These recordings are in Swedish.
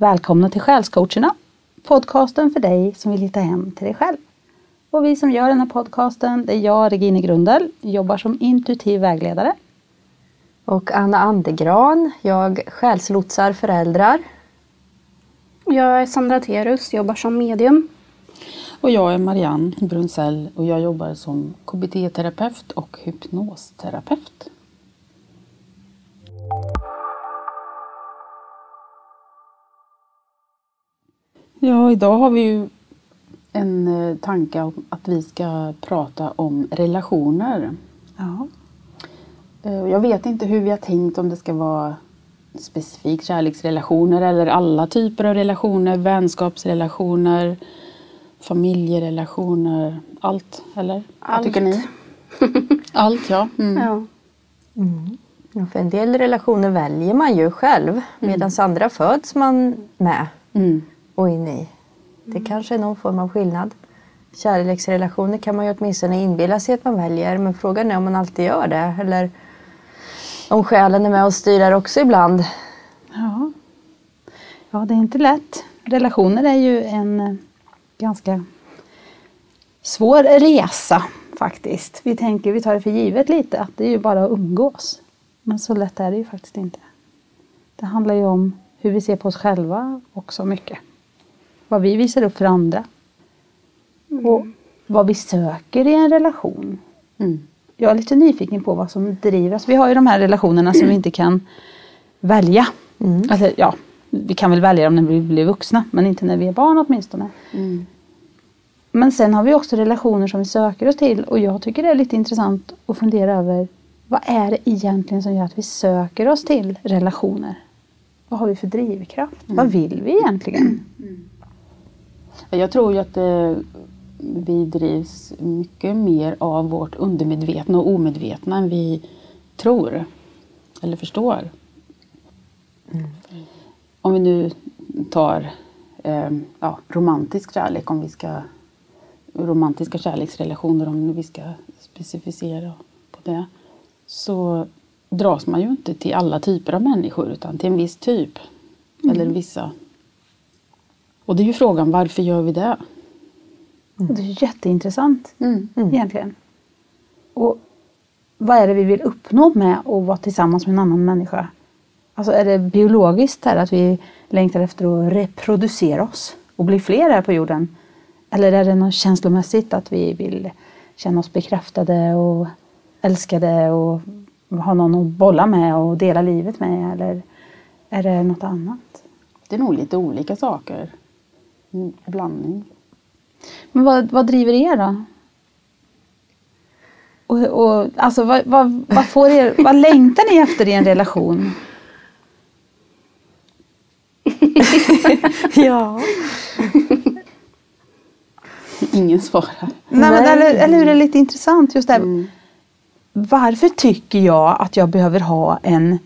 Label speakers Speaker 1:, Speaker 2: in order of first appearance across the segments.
Speaker 1: Välkomna till Själscoacherna, podcasten för dig som vill hitta hem till dig själv. Och vi som gör den här podcasten, det är jag, Regine Grundel, jobbar som intuitiv vägledare.
Speaker 2: Och Anna Andegran, jag själslotsar föräldrar.
Speaker 3: Jag är Sandra Terus, jobbar som medium.
Speaker 4: Och jag är Marianne Brunsell och jag jobbar som KBT-terapeut och hypnosterapeut. Ja, idag har vi ju en eh, tanke om att vi ska prata om relationer.
Speaker 1: Ja.
Speaker 4: Eh, Jag vet inte hur vi har tänkt om det ska vara specifikt kärleksrelationer eller alla typer av relationer, vänskapsrelationer, familjerelationer, allt eller? Vad
Speaker 3: Allt.
Speaker 4: tycker ni? Allt ja. Mm.
Speaker 3: Ja.
Speaker 2: Ja, för en del relationer väljer man ju själv medan andra föds man med
Speaker 4: Mm.
Speaker 2: Och in i. Det kanske är någon form av skillnad. Kärleksrelationer kan man ju åtminstone inbilla sig att man väljer men frågan är om man alltid gör det eller om själen är med och styr där också ibland.
Speaker 1: Ja. ja, det är inte lätt. Relationer är ju en eh, ganska svår resa faktiskt. Vi tänker, vi tar det för givet lite, att det är ju bara att umgås. Men så lätt är det ju faktiskt inte. Det handlar ju om hur vi ser på oss själva också mycket. Vad vi visar upp för andra. Och vad vi söker i en relation.
Speaker 4: Mm.
Speaker 1: Jag är lite nyfiken på vad som driver oss. Vi har ju de här relationerna som vi inte kan välja. Alltså, ja, vi kan väl välja dem när vi blir vuxna, men inte när vi är barn åtminstone.
Speaker 4: Mm.
Speaker 1: Men sen har vi också relationer som vi söker oss till och jag tycker det är lite intressant att fundera över vad är det egentligen som gör att vi söker oss till relationer? Vad har vi för drivkraft? Vad vill vi egentligen?
Speaker 4: Jag tror ju att eh, vi drivs mycket mer av vårt undermedvetna och omedvetna än vi tror eller förstår. Om vi nu tar eh, ja, romantisk kärlek, om vi ska romantiska kärleksrelationer, om vi ska specificera på det, så dras man ju inte till alla typer av människor utan till en viss typ. Eller vissa. Och det är ju frågan, varför gör vi det?
Speaker 1: Och det är jätteintressant
Speaker 4: Mm.
Speaker 1: egentligen. Och vad är det vi vill uppnå med att vara tillsammans med en annan människa? Alltså är det biologiskt här att vi längtar efter att reproducera oss och bli fler här på jorden? Eller är det något känslomässigt att vi vill känna oss bekräftade och älskade och ha någon att bolla med och dela livet med? Eller är det något annat?
Speaker 4: Det är nog lite olika saker. Blandning.
Speaker 1: Men vad, vad driver er då? Och, och, alltså, vad, vad, vad, får er, vad längtar ni efter i en relation?
Speaker 2: Ja.
Speaker 4: Ingen svarar.
Speaker 1: Nej, men, eller, eller hur det är lite intressant just det här. Varför tycker jag att jag behöver ha en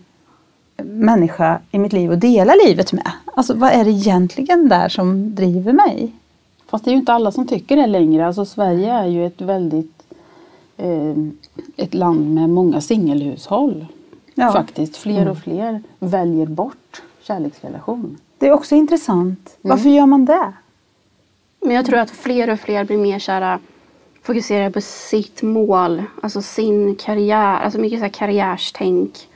Speaker 1: människa i mitt liv att dela livet med? Alltså vad är det egentligen där som driver mig?
Speaker 4: Fast det är ju inte alla som tycker det längre. Alltså Sverige är ju ett väldigt eh, ett land med många singelhushåll.
Speaker 1: Ja.
Speaker 4: Faktiskt. Fler och fler väljer bort kärleksrelation.
Speaker 1: Det är också intressant. Varför gör man det?
Speaker 3: Men jag tror att fler och fler blir mer såhär fokuserade på sitt mål, alltså sin karriär, alltså mycket så här karriärstänk.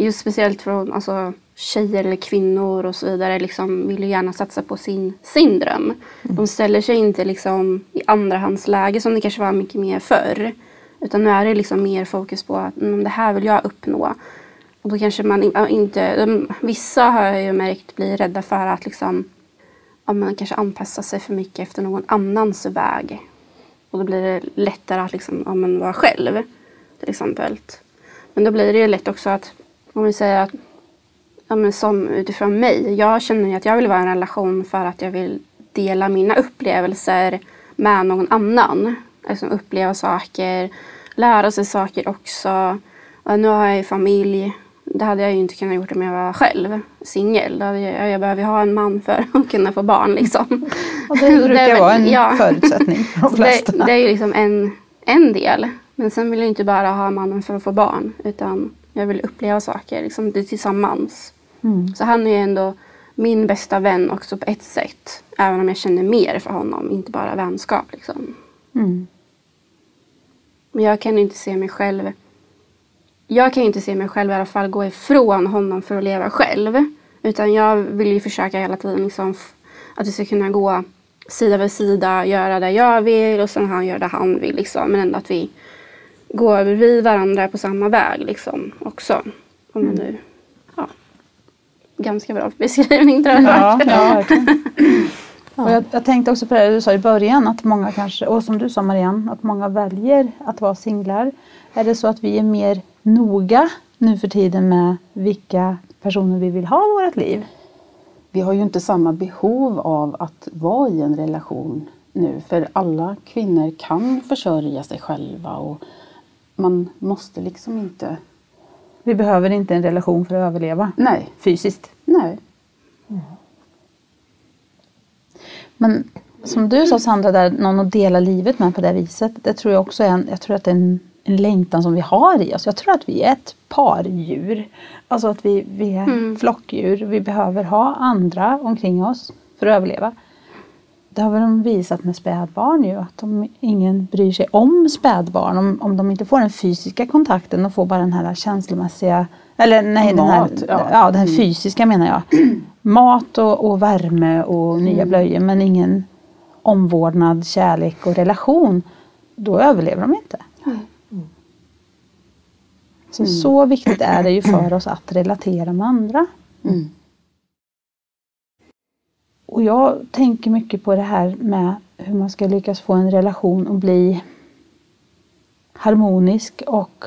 Speaker 3: Just speciellt från alltså, tjejer eller kvinnor och så vidare liksom vill ju gärna satsa på sin, sin dröm. De ställer sig inte liksom i andrahandsläge som det kanske var mycket mer förr. Utan nu är det liksom mer fokus på att mm, det här vill jag uppnå. Och då kanske man in- ja, inte, vissa har jag ju märkt blir rädda för att liksom om man kanske anpassar sig för mycket efter någon annans väg. Och då blir det lättare att liksom, ja, vara själv. Till exempel. Men då blir det ju lätt också att om vi säger att ja, men som utifrån mig. Jag känner ju att jag vill vara i en relation för att jag vill dela mina upplevelser med någon annan. Alltså uppleva saker, lära sig saker också. Och nu har jag ju familj. Det hade jag ju inte kunnat gjort om jag var själv, singel. Jag, jag behöver ju ha en man för att kunna få barn liksom.
Speaker 1: Och det brukar
Speaker 3: är väl-
Speaker 1: vara en
Speaker 3: ja.
Speaker 1: förutsättning för de flesta.
Speaker 3: Det, det är ju liksom en, en del. Men sen vill jag inte bara ha mannen för att få barn. Utan jag vill uppleva saker liksom, det tillsammans.
Speaker 1: Mm.
Speaker 3: Så han är ju ändå min bästa vän också på ett sätt. Även om jag känner mer för honom, inte bara vänskap. Liksom.
Speaker 1: Mm.
Speaker 3: Men jag kan inte se mig själv jag kan inte se mig själv i alla fall gå ifrån honom för att leva själv. Utan jag vill ju försöka hela tiden liksom att vi ska kunna gå sida vid sida, göra det jag vill och sen han gör det han vill. Liksom. Men ändå att vi går vid varandra på samma väg liksom också. Om man nu, ja. Ganska bra beskrivning tror jag.
Speaker 1: Ja, ja. Och jag, jag tänkte också på det du sa i början, att många kanske, och som du sa Marianne, att många väljer att vara singlar. Är det så att vi är mer noga nu för tiden med vilka personer vi vill ha i vårt liv?
Speaker 4: Vi har ju inte samma behov av att vara i en relation nu. För alla kvinnor kan försörja sig själva och man måste liksom inte...
Speaker 1: Vi behöver inte en relation för att överleva
Speaker 4: Nej,
Speaker 1: fysiskt.
Speaker 4: nej.
Speaker 1: Men som du sa Sandra, där, någon att dela livet med på det viset. Det tror jag också är en, jag tror att det är en, en längtan som vi har i oss. Jag tror att vi är ett pardjur. Alltså att vi, vi är flockdjur. Vi behöver ha andra omkring oss för att överleva. Det har väl de visat med spädbarn ju. Att om ingen bryr sig om spädbarn. Om, om de inte får den fysiska kontakten och får bara den här känslomässiga. Eller nej, den här,
Speaker 4: Mat, ja.
Speaker 1: ja. den fysiska menar jag. Mat och, och värme och nya blöjor. Men ingen omvårdnad, kärlek och relation. Då överlever de inte. Så, så viktigt är det ju för oss att relatera med andra.
Speaker 4: Mm.
Speaker 1: Och jag tänker mycket på det här med hur man ska lyckas få en relation att bli harmonisk och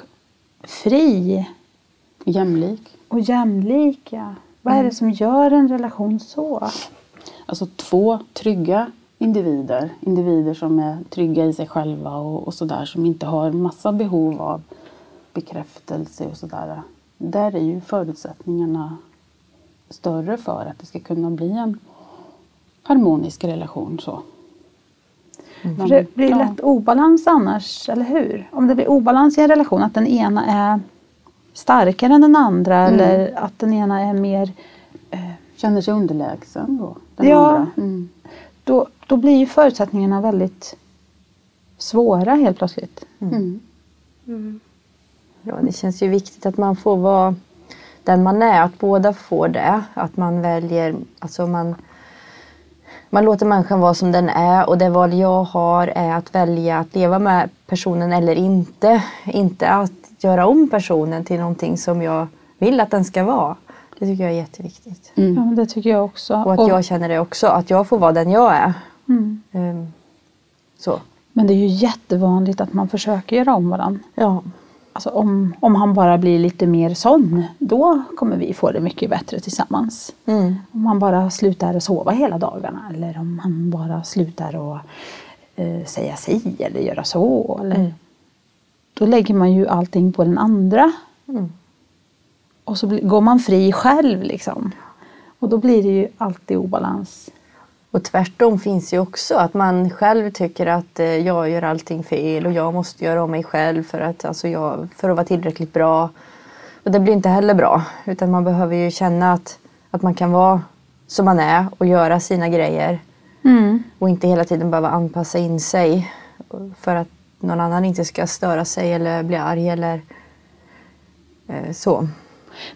Speaker 1: fri
Speaker 4: Jämlik.
Speaker 1: och jämlik. Ja. Vad är det som gör en relation så?
Speaker 4: Alltså två trygga individer. Individer som är trygga i sig själva och, och sådär. Som inte har massa behov av bekräftelse och sådär. Där är ju förutsättningarna större för att det ska kunna bli en harmonisk relation. Så.
Speaker 1: För det blir
Speaker 4: Ja.
Speaker 1: lätt obalans annars, eller hur? Om det blir obalans i en relation, att den ena är starkare än den andra eller att den ena är mer
Speaker 4: Känner sig underlägsen då. Den
Speaker 1: Ja.
Speaker 4: andra. Mm.
Speaker 1: då, då blir ju förutsättningarna väldigt svåra helt plötsligt.
Speaker 4: Mm.
Speaker 2: Ja, det känns ju viktigt att man får vara den man är, att båda får det. Att man väljer, alltså man, man låter människan vara som den är och det val jag har är att välja att leva med personen eller inte. Inte att göra om personen till någonting som jag vill att den ska vara. Det tycker jag är jätteviktigt.
Speaker 1: Ja, men det tycker jag också.
Speaker 2: Och att
Speaker 1: Och-
Speaker 2: jag känner det också, att jag får vara den jag är.
Speaker 1: Mm.
Speaker 2: Ehm, så.
Speaker 1: Men det är ju jättevanligt att man försöker göra om varandra.
Speaker 2: Ja.
Speaker 1: Alltså om, om han bara blir lite mer sån, då kommer vi få det mycket bättre tillsammans.
Speaker 2: Mm.
Speaker 1: Om han bara slutar sova hela dagarna eller om han bara slutar att eh, säga si eller göra så. Eller, Då lägger man ju allting på den andra.
Speaker 2: Mm.
Speaker 1: Och så går man fri själv liksom. Och då blir det ju alltid obalans.
Speaker 2: Och tvärtom finns ju också att man själv tycker att eh, jag gör allting fel och jag måste göra om mig själv för att, alltså jag, för att vara tillräckligt bra. Och det blir inte heller bra. Utan man behöver ju känna att, att man kan vara som man är och göra sina grejer. Och inte hela tiden behöva anpassa in sig för att någon annan inte ska störa sig eller bli arg eller eh, så.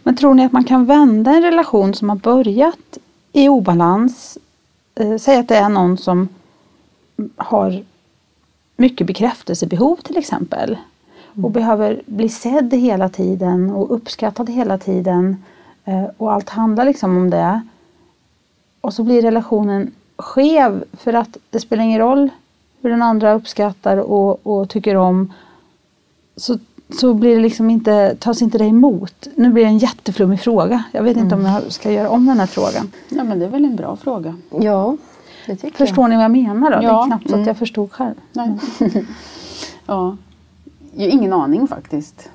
Speaker 1: Men tror ni att man kan vända en relation som har börjat i obalans? Eh, säg att det är någon som har mycket bekräftelsebehov till exempel. Och behöver bli sedd hela tiden och uppskattad hela tiden. Eh, och allt handlar liksom om det. Och så blir relationen skev för att det spelar ingen roll hur den andra uppskattar och, och tycker om. Så, så blir det liksom inte, tas inte det emot. Nu blir det en jätteflummig fråga. Jag vet inte om jag ska göra om den här frågan.
Speaker 4: Ja, men det är väl en bra fråga.
Speaker 2: Ja, det tycker
Speaker 1: Förstår ni vad jag menar då? Det är
Speaker 4: Ja,
Speaker 1: knappt så att
Speaker 4: mm.
Speaker 1: jag förstod själv.
Speaker 4: Nej. ja. Jag har ingen aning faktiskt.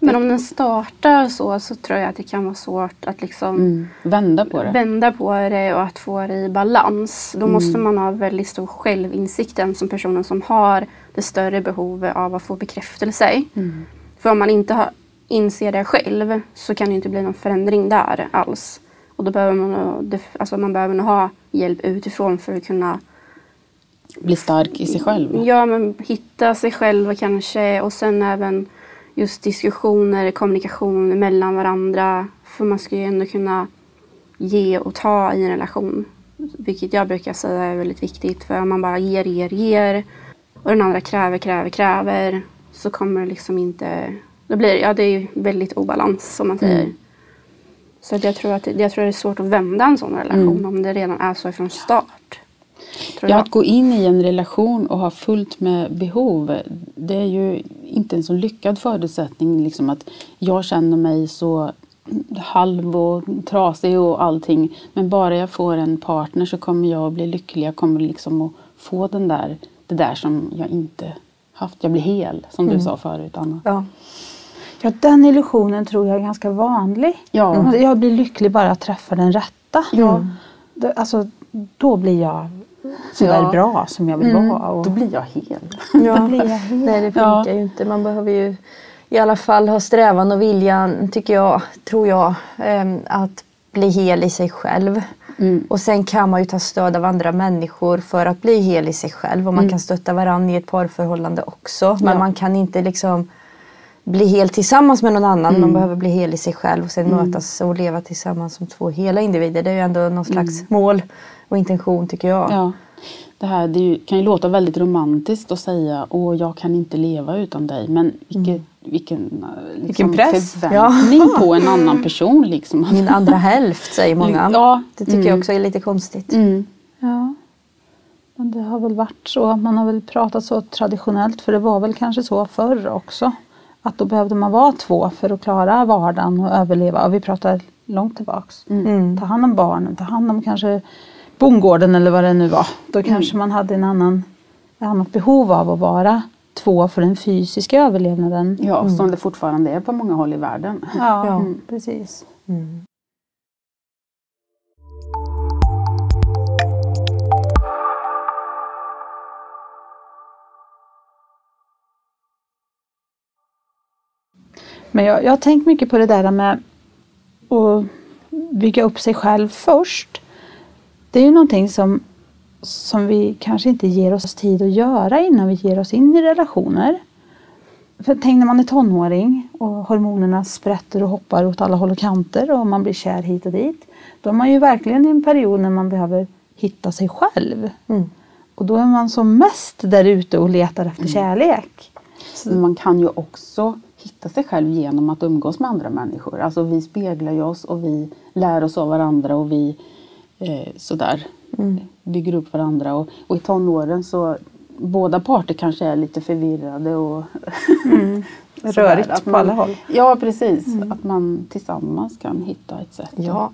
Speaker 3: Men om den startar så, så tror jag att det kan vara svårt att liksom
Speaker 4: Mm. Vända på det.
Speaker 3: vända på det och att få det i balans. Då måste man ha väldigt stor självinsikt den som personen som har det större behovet av att få bekräftelse. För om man inte har, inser det själv så kan det inte bli någon förändring där alls. Och då behöver man, alltså man behöver ha hjälp utifrån för att kunna
Speaker 4: Bli stark i sig själv.
Speaker 3: Ja, men hitta sig själva kanske och sen även just diskussioner, kommunikation mellan varandra. För man ska ju ändå kunna ge och ta i en relation. Vilket jag brukar säga är väldigt viktigt. För om man bara ger, ger, ger och den andra kräver, kräver, kräver så kommer det liksom inte... Då blir ja, det är väldigt obalans som man säger. Så att jag, tror att det, jag tror det är svårt att vända en sån relation om det redan är så från start.
Speaker 4: Ja,
Speaker 3: jag.
Speaker 4: att gå in i en relation och ha fullt med behov, det är ju inte en så lyckad förutsättning. Liksom att jag känner mig så halv och trasig och allting. Men bara jag får en partner så kommer jag att bli lycklig. Jag kommer liksom att få den där, det där som jag inte haft. Jag blir hel, som du sa förut Anna.
Speaker 2: Ja.
Speaker 1: Ja, den illusionen tror jag är ganska vanlig.
Speaker 4: Ja.
Speaker 1: Jag blir lycklig bara att träffa den rätta.
Speaker 4: Ja.
Speaker 1: Alltså, då blir jag så där
Speaker 2: Ja.
Speaker 1: bra som jag vill vara. Och
Speaker 4: Då blir jag hel.
Speaker 2: Ja.
Speaker 1: då blir jag helt...
Speaker 2: Nej, det funkar
Speaker 4: Ja.
Speaker 2: ju inte. Man behöver ju i alla fall ha strävan och viljan, tycker jag, tror jag, ehm, att bli hel i sig själv.
Speaker 4: Mm.
Speaker 2: Och sen kan man ju ta stöd av andra människor för att bli hel i sig själv. Och man kan stötta varandra i ett parförhållande också. Men
Speaker 4: Ja.
Speaker 2: man kan inte liksom bli hel tillsammans med någon annan. Man behöver bli hel i sig själv och sen mötas och leva tillsammans som två hela individer. Det är ju ändå någon slags mål och intention tycker jag.
Speaker 4: Ja. Det här det ju, kan ju låta väldigt romantiskt att säga åh jag kan inte leva utan dig. Men vilket, vilken, eh, liksom
Speaker 1: Vilken press.
Speaker 4: förväntning på en annan person. Liksom.
Speaker 2: Min andra hälft säger många.
Speaker 4: Ja.
Speaker 2: Det tycker jag
Speaker 4: Mm.
Speaker 2: också är lite konstigt.
Speaker 4: Mm.
Speaker 1: Ja. Men det har väl varit så. Man har väl pratat så traditionellt. För det var väl kanske så förr också. Att då behövde man vara två för att klara vardagen och överleva. Och vi pratar långt tillbaks.
Speaker 2: Mm.
Speaker 1: Ta hand om barnen, ta hand om kanske bondgården eller vad det nu var. Då kanske man hade en annan, ett annat behov av att vara två för den fysiska överlevnaden.
Speaker 4: Ja, som det fortfarande är på många håll i världen.
Speaker 1: Ja,
Speaker 2: Ja.
Speaker 1: precis.
Speaker 2: Mm.
Speaker 1: Men jag, jag har tänkt mycket på det där med att bygga upp sig själv först. Det är ju någonting som, som vi kanske inte ger oss tid att göra innan vi ger oss in i relationer. För tänk när man är tonåring och hormonerna sprätter och hoppar åt alla håll och kanter och man blir kär hit och dit. Då är man ju verkligen i en period när man behöver hitta sig själv.
Speaker 2: Mm.
Speaker 1: Och då är man som mest där ute och letar efter kärlek.
Speaker 4: Men man kan ju också hitta sig själv genom att umgås med andra människor. Alltså vi speglar ju oss och vi lär oss av varandra och vi eh, sådär bygger upp varandra. Och, och i tonåren så båda parter kanske är lite förvirrade och sådär.
Speaker 1: Rörigt
Speaker 4: Att
Speaker 1: på
Speaker 4: man-
Speaker 1: alla håll.
Speaker 4: Ja precis, att man tillsammans kan hitta ett sätt.
Speaker 2: Ja.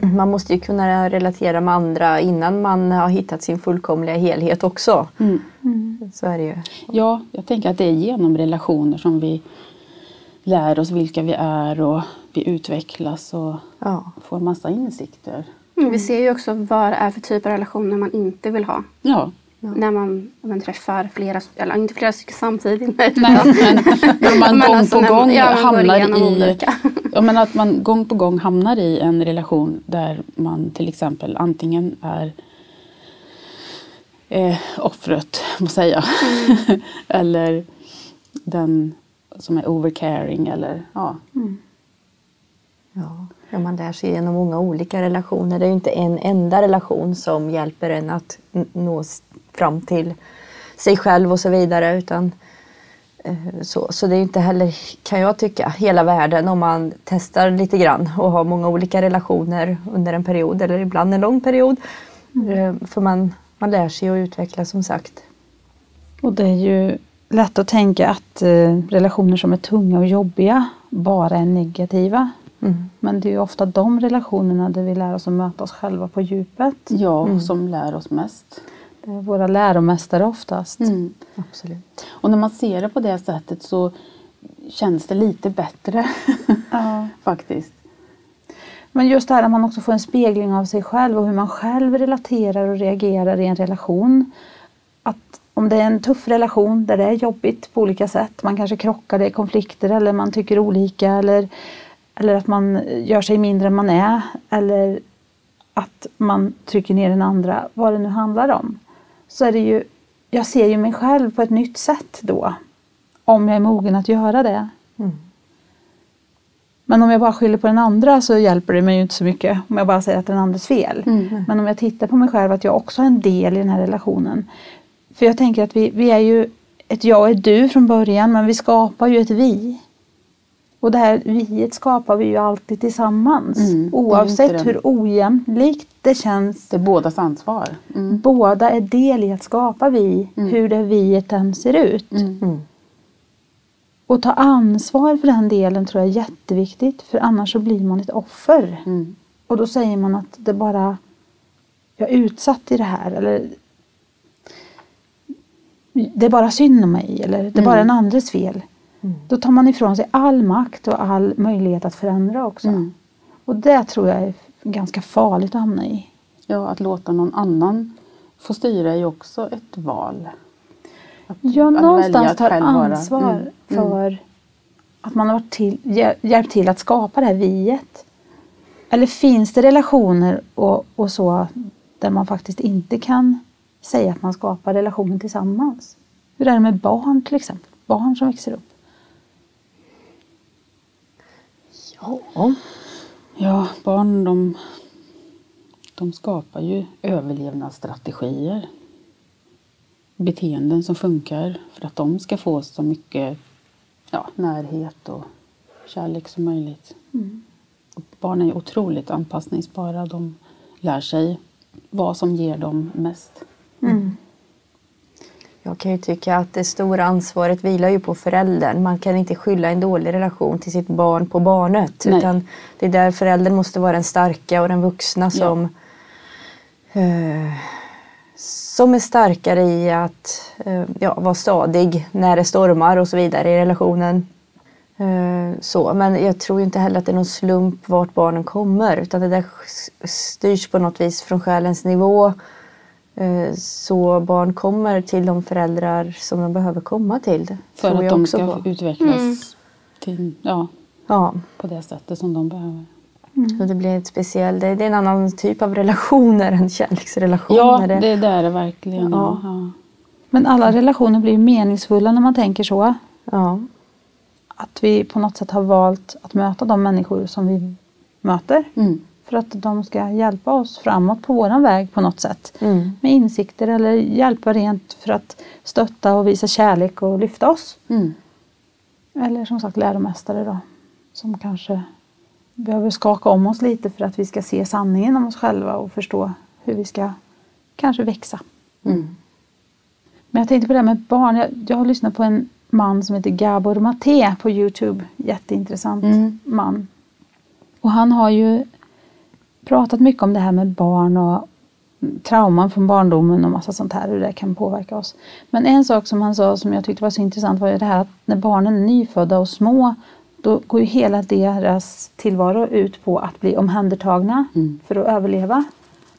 Speaker 2: Man måste ju kunna relatera med andra innan man har hittat sin fullkomliga helhet också.
Speaker 4: Mm.
Speaker 2: Så är det ju.
Speaker 4: Ja, jag tänker att det är genom relationer som vi lär oss vilka vi är och vi utvecklas och
Speaker 2: Ja.
Speaker 4: får massa insikter.
Speaker 3: Mm, Vi ser ju också vad det är för typ av relationer man inte vill ha.
Speaker 4: Ja,
Speaker 3: När man, man träffar flera, eller inte flera stycken samtidigt.
Speaker 4: Nej, men när man gång
Speaker 3: alltså
Speaker 4: på gång
Speaker 3: ja, man
Speaker 4: hamnar i ja, men att man gång på gång hamnar i en relation där man till exempel antingen är eh, offret, må säga. eller den som är overcaring eller ja.
Speaker 2: Ja. Ja, man lär sig genom många olika relationer. Det är ju inte en enda relation som hjälper en att nå fram till sig själv och så vidare. Utan, eh, så, så det är inte heller, kan jag tycka, hela världen om man testar lite grann och har många olika relationer under en period eller ibland en lång period. Eh, För man, man lär sig att utveckla som sagt.
Speaker 1: Och det är ju lätt att tänka att eh, relationer som är tunga och jobbiga bara är negativa.
Speaker 2: Mm.
Speaker 1: Men det är ju ofta de relationerna där vi lär oss att möta oss själva på djupet.
Speaker 4: ja som lär oss mest.
Speaker 1: Det är våra läromästare oftast.
Speaker 2: Absolut.
Speaker 4: Och när man ser det på det sättet så känns det lite bättre
Speaker 1: Ja.
Speaker 4: faktiskt.
Speaker 1: Men just det här att man också får en spegling av sig själv och hur man själv relaterar och reagerar i en relation. Att om det är en tuff relation där det är jobbigt på olika sätt, man kanske krockar, det är konflikter eller man tycker olika eller eller att man gör sig mindre än man är eller att man trycker ner den andra, vad det nu handlar om. Så är det ju, jag ser ju mig själv på ett nytt sätt då. Om jag är mogen att göra det.
Speaker 2: Mm.
Speaker 1: Men om jag bara skyller på den andra så hjälper det mig ju inte så mycket. Om jag bara säger att den andras fel.
Speaker 3: Mm.
Speaker 1: Men om jag tittar på mig själv att jag också har en del i den här relationen. För jag tänker att vi, vi är ju ett jag och ett du från början men vi skapar ju ett vi. Och det här viet skapar vi ju alltid tillsammans.
Speaker 4: Mm,
Speaker 1: Oavsett hur ojämlikt det känns.
Speaker 4: Det är bådas ansvar. Mm.
Speaker 1: Båda är del i att skapa vi,
Speaker 4: Mm.
Speaker 1: hur det viet än ser ut.
Speaker 4: Mm.
Speaker 2: Mm.
Speaker 1: Och ta ansvar för den delen tror jag är jätteviktigt. För annars så blir man ett offer.
Speaker 4: Mm.
Speaker 1: Och då säger man att det bara jag är utsatt i det här eller det är bara synd om mig eller det är bara en andres fel.
Speaker 2: Mm.
Speaker 1: Då tar man ifrån sig all makt och all möjlighet att förändra också.
Speaker 4: Mm.
Speaker 1: Och det tror jag är ganska farligt att hamna i.
Speaker 4: Ja, att låta någon annan få styra är ju också ett val. Att,
Speaker 1: Ja,
Speaker 4: att
Speaker 1: någonstans tar
Speaker 4: vara-
Speaker 1: ansvar
Speaker 4: Mm. Mm.
Speaker 1: för att man har till, hjä- hjälpt till att skapa det här viet. Eller finns det relationer och, och så där man faktiskt inte kan säga att man skapar relationen tillsammans? Hur är det med barn till exempel? Barn som växer upp.
Speaker 2: Ja.
Speaker 4: Ja, barn de, de skapar ju överlevnadsstrategier. Beteenden som funkar för att de ska få så mycket ja, närhet och kärlek som möjligt. Och barn är otroligt anpassningsbara. De lär sig vad som ger dem mest.
Speaker 2: Jag kan ju tycka att det stora ansvaret vilar ju på föräldern. Man kan inte skylla en dålig relation till sitt barn på barnet.
Speaker 4: Nej.
Speaker 2: Utan det är där föräldern måste vara den starka och den vuxna som, eh, som är starkare i att eh, ja, vara stadig när det stormar och så vidare i relationen. Eh, så. Men jag tror inte heller att det är någon slump vart barnen kommer. Utan det där styrs på något vis från själens nivå. Eh, Så barn kommer till de föräldrar som de behöver komma till.
Speaker 4: För att de
Speaker 2: också
Speaker 4: ska
Speaker 2: på.
Speaker 4: utvecklas
Speaker 3: Mm.
Speaker 4: till, ja,
Speaker 2: Ja,
Speaker 4: på det sättet som de behöver.
Speaker 2: och det blir ett speciell, det det är en annan typ av relationer än kärleksrelationer.
Speaker 4: Ja,
Speaker 2: Det-
Speaker 4: det, är det verkligen.
Speaker 2: Ja.
Speaker 4: Ja.
Speaker 1: Men alla relationer blir meningsfulla när man tänker så.
Speaker 2: ja.
Speaker 1: Att vi på något sätt har valt att möta de människor som vi möter.
Speaker 4: Mm.
Speaker 1: För att de ska hjälpa oss framåt på våran väg på något sätt.
Speaker 2: Mm.
Speaker 1: Med insikter eller hjälpa rent för att stötta och visa kärlek och lyfta oss.
Speaker 4: Mm.
Speaker 1: Eller som sagt läromästare då. Som kanske behöver skaka om oss lite för att vi ska se sanningen om oss själva och förstå hur vi ska kanske växa.
Speaker 4: Mm.
Speaker 1: Men jag tänkte på det här med barn. Jag, jag har lyssnat på en man som heter Gabor Maté på Youtube. Jätteintressant
Speaker 4: Mm.
Speaker 1: man. Och han har ju pratat mycket om det här med barn och trauman från barndomen och massa sånt här, hur det kan påverka oss. Men en sak som han sa som jag tyckte var så intressant var ju det här att när barnen är nyfödda och små då går ju hela deras tillvaro ut på att bli omhändertagna
Speaker 4: Mm.
Speaker 1: för att överleva.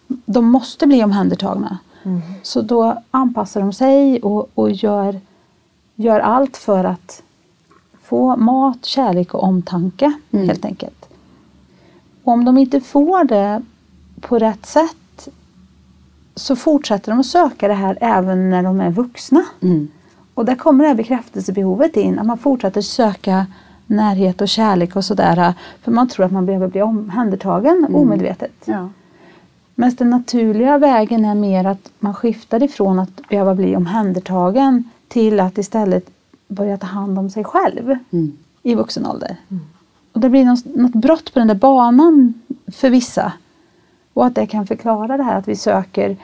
Speaker 1: De måste bli omhändertagna. Så då anpassar de sig och, och gör, gör allt för att få mat, kärlek och omtanke
Speaker 4: Mm.
Speaker 1: helt enkelt. Och om de inte får det på rätt sätt så fortsätter de att söka det här även när de är vuxna.
Speaker 4: Mm.
Speaker 1: Och där kommer det här bekräftelsebehovet in, att man fortsätter söka närhet och kärlek och sådär. För man tror att man behöver bli omhändertagen omedvetet.
Speaker 4: Ja.
Speaker 1: Men den naturliga vägen är mer att man skiftar ifrån att behöva bli omhändertagen till att istället börja ta hand om sig själv
Speaker 4: Mm.
Speaker 1: i vuxen ålder. Och det blir något, något brott på den där banan för vissa. Och att det kan förklara det här att vi söker,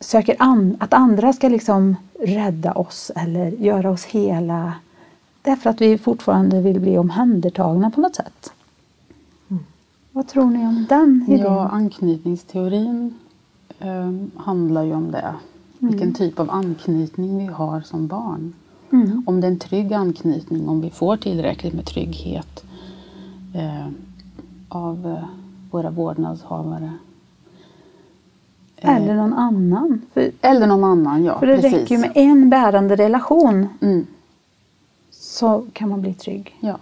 Speaker 1: söker an, att andra ska liksom rädda oss eller göra oss hela. Därför att vi fortfarande vill bli omhändertagna på något sätt. Vad tror ni om den idén?
Speaker 4: Ja, anknytningsteorin eh, handlar ju om det. Vilken typ av anknytning vi har som barn.
Speaker 1: Mm.
Speaker 4: Om det är en trygg anknytning, om vi får tillräckligt med trygghet eh, av eh, våra vårdnadshavare. Eh,
Speaker 1: Eller någon annan. För,
Speaker 4: eller någon annan, ja.
Speaker 1: för det
Speaker 4: precis.
Speaker 1: räcker med en bärande relation
Speaker 4: Mm,
Speaker 1: så kan man bli trygg.
Speaker 4: ja.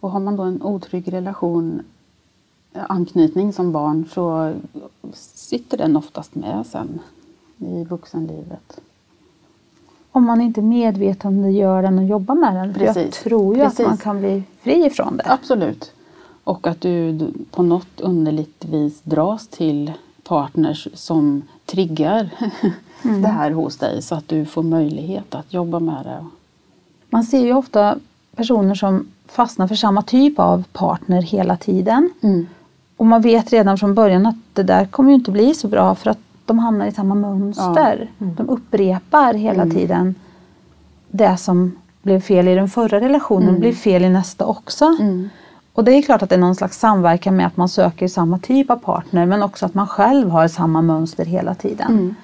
Speaker 4: Och har man då en otrygg relation, eh, anknytning som barn så sitter den oftast med sen i vuxenlivet.
Speaker 1: Om man inte är medveten om gör den och jobbar med den. För jag tror ju
Speaker 4: Precis.
Speaker 1: att man kan bli fri ifrån det.
Speaker 4: Absolut. Och att du på något underligt vis dras till partners som triggar det här hos dig så att du får möjlighet att jobba med det.
Speaker 1: Man ser ju ofta personer som fastnar för samma typ av partner hela tiden. Och man vet redan från början att det där kommer ju inte bli så bra för att de hamnar i samma mönster. De upprepar hela tiden det som blev fel i den förra relationen blir fel i nästa också. Och det är klart att det är någon slags samverkan med att man söker samma typ av partner men också att man själv har samma mönster hela tiden.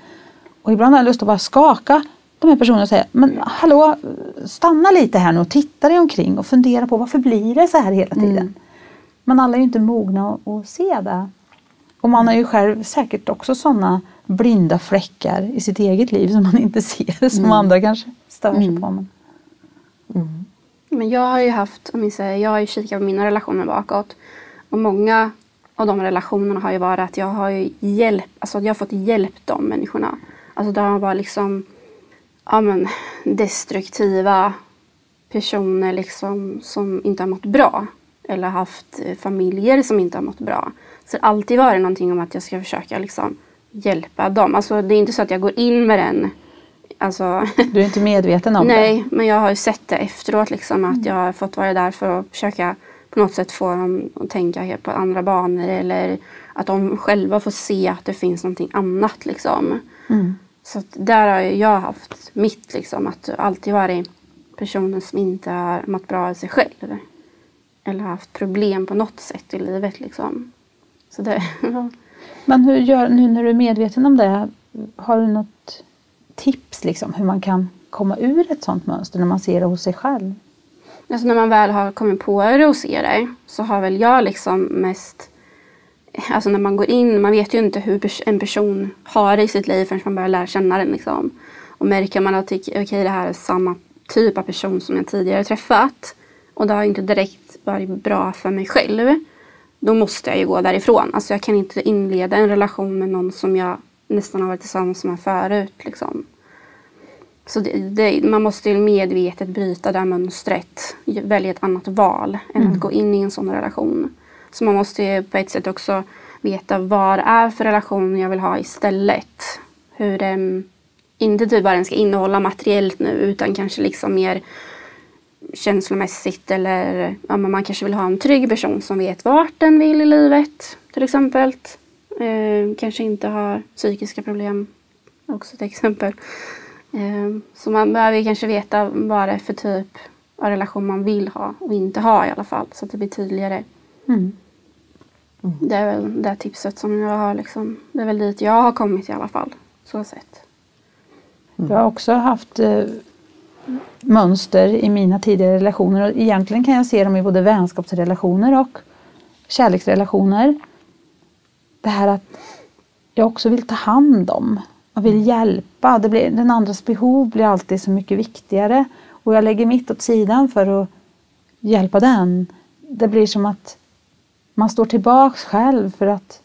Speaker 1: Och ibland har jag lust att bara skaka de här personerna och säga Men hallå, stanna lite här nu och titta dig omkring och fundera på varför blir det så här hela tiden? Men alla är ju inte mogna att se det. Och man har ju själv säkert också sådana blinda fläckar i sitt eget liv som man inte ser, som andra kanske stör sig på. Men,
Speaker 3: Men jag har ju haft, om jag säger, jag har ju kikat på mina relationer bakåt. Och många av de relationerna har ju varit att jag har ju hjälp, alltså jag har fått hjälp de människorna. Alltså de har varit liksom, ja men destruktiva personer liksom som inte har mått bra. Eller haft eh, familjer som inte har mått bra. Så det har alltid varit någonting om att jag ska försöka liksom hjälpa dem. Alltså det är inte så att jag går in med den, alltså
Speaker 1: du är inte medveten om
Speaker 3: Nej, men jag har ju sett det efteråt liksom att jag har fått vara där för att försöka på något sätt få dem att tänka på andra banor eller att de själva får se att det finns någonting annat liksom.
Speaker 1: det. Mm.
Speaker 3: Så där har jag haft mitt liksom att alltid varit personen som inte har mått bra av sig själv. Eller haft problem på något sätt i livet liksom. Så det, ja.
Speaker 1: Men hur gör, nu när du är medveten om det, har du något tips liksom hur man kan komma ur ett sånt mönster när man ser det hos sig själv?
Speaker 3: Alltså när man väl har kommit på det och ser det så har väl jag liksom mest Alltså när man går in, man vet ju inte hur en person har det i sitt liv förrän man börjar lära känna den. Liksom. Och märker man att okej det här är samma typ av person som jag tidigare träffat och det har inte direkt varit bra för mig själv. Då måste jag ju gå därifrån. Alltså jag kan inte inleda en relation med någon som jag nästan har varit tillsammans med förut. Liksom. Så det, det, man måste ju medvetet bryta det mönstret. Välja ett annat val än att gå in i en sån relation. Så man måste ju på ett sätt också veta vad det är för relation jag vill ha istället. Hur den, inte typ vad den ska innehålla materiellt nu utan kanske liksom mer känslomässigt eller ja, men man kanske vill ha en trygg person som vet vart den vill i livet till exempel. Eh, kanske inte har psykiska problem också till exempel. Eh, så man behöver kanske veta vad det är för typ av relation man vill ha och inte ha i alla fall så att det blir tydligare.
Speaker 1: Mm.
Speaker 3: Det är väl det tipset som jag har liksom. Det är väl dit jag har kommit i alla fall. Så sett.
Speaker 1: Jag har också haft eh, mönster i mina tidigare relationer och egentligen kan jag se dem i både vänskapsrelationer och kärleksrelationer. Det här att jag också vill ta hand om. Jag vill hjälpa. Det blir, den andras behov blir alltid så mycket viktigare. Och jag lägger mitt åt sidan för att hjälpa den. Det blir som att man står tillbaks själv för att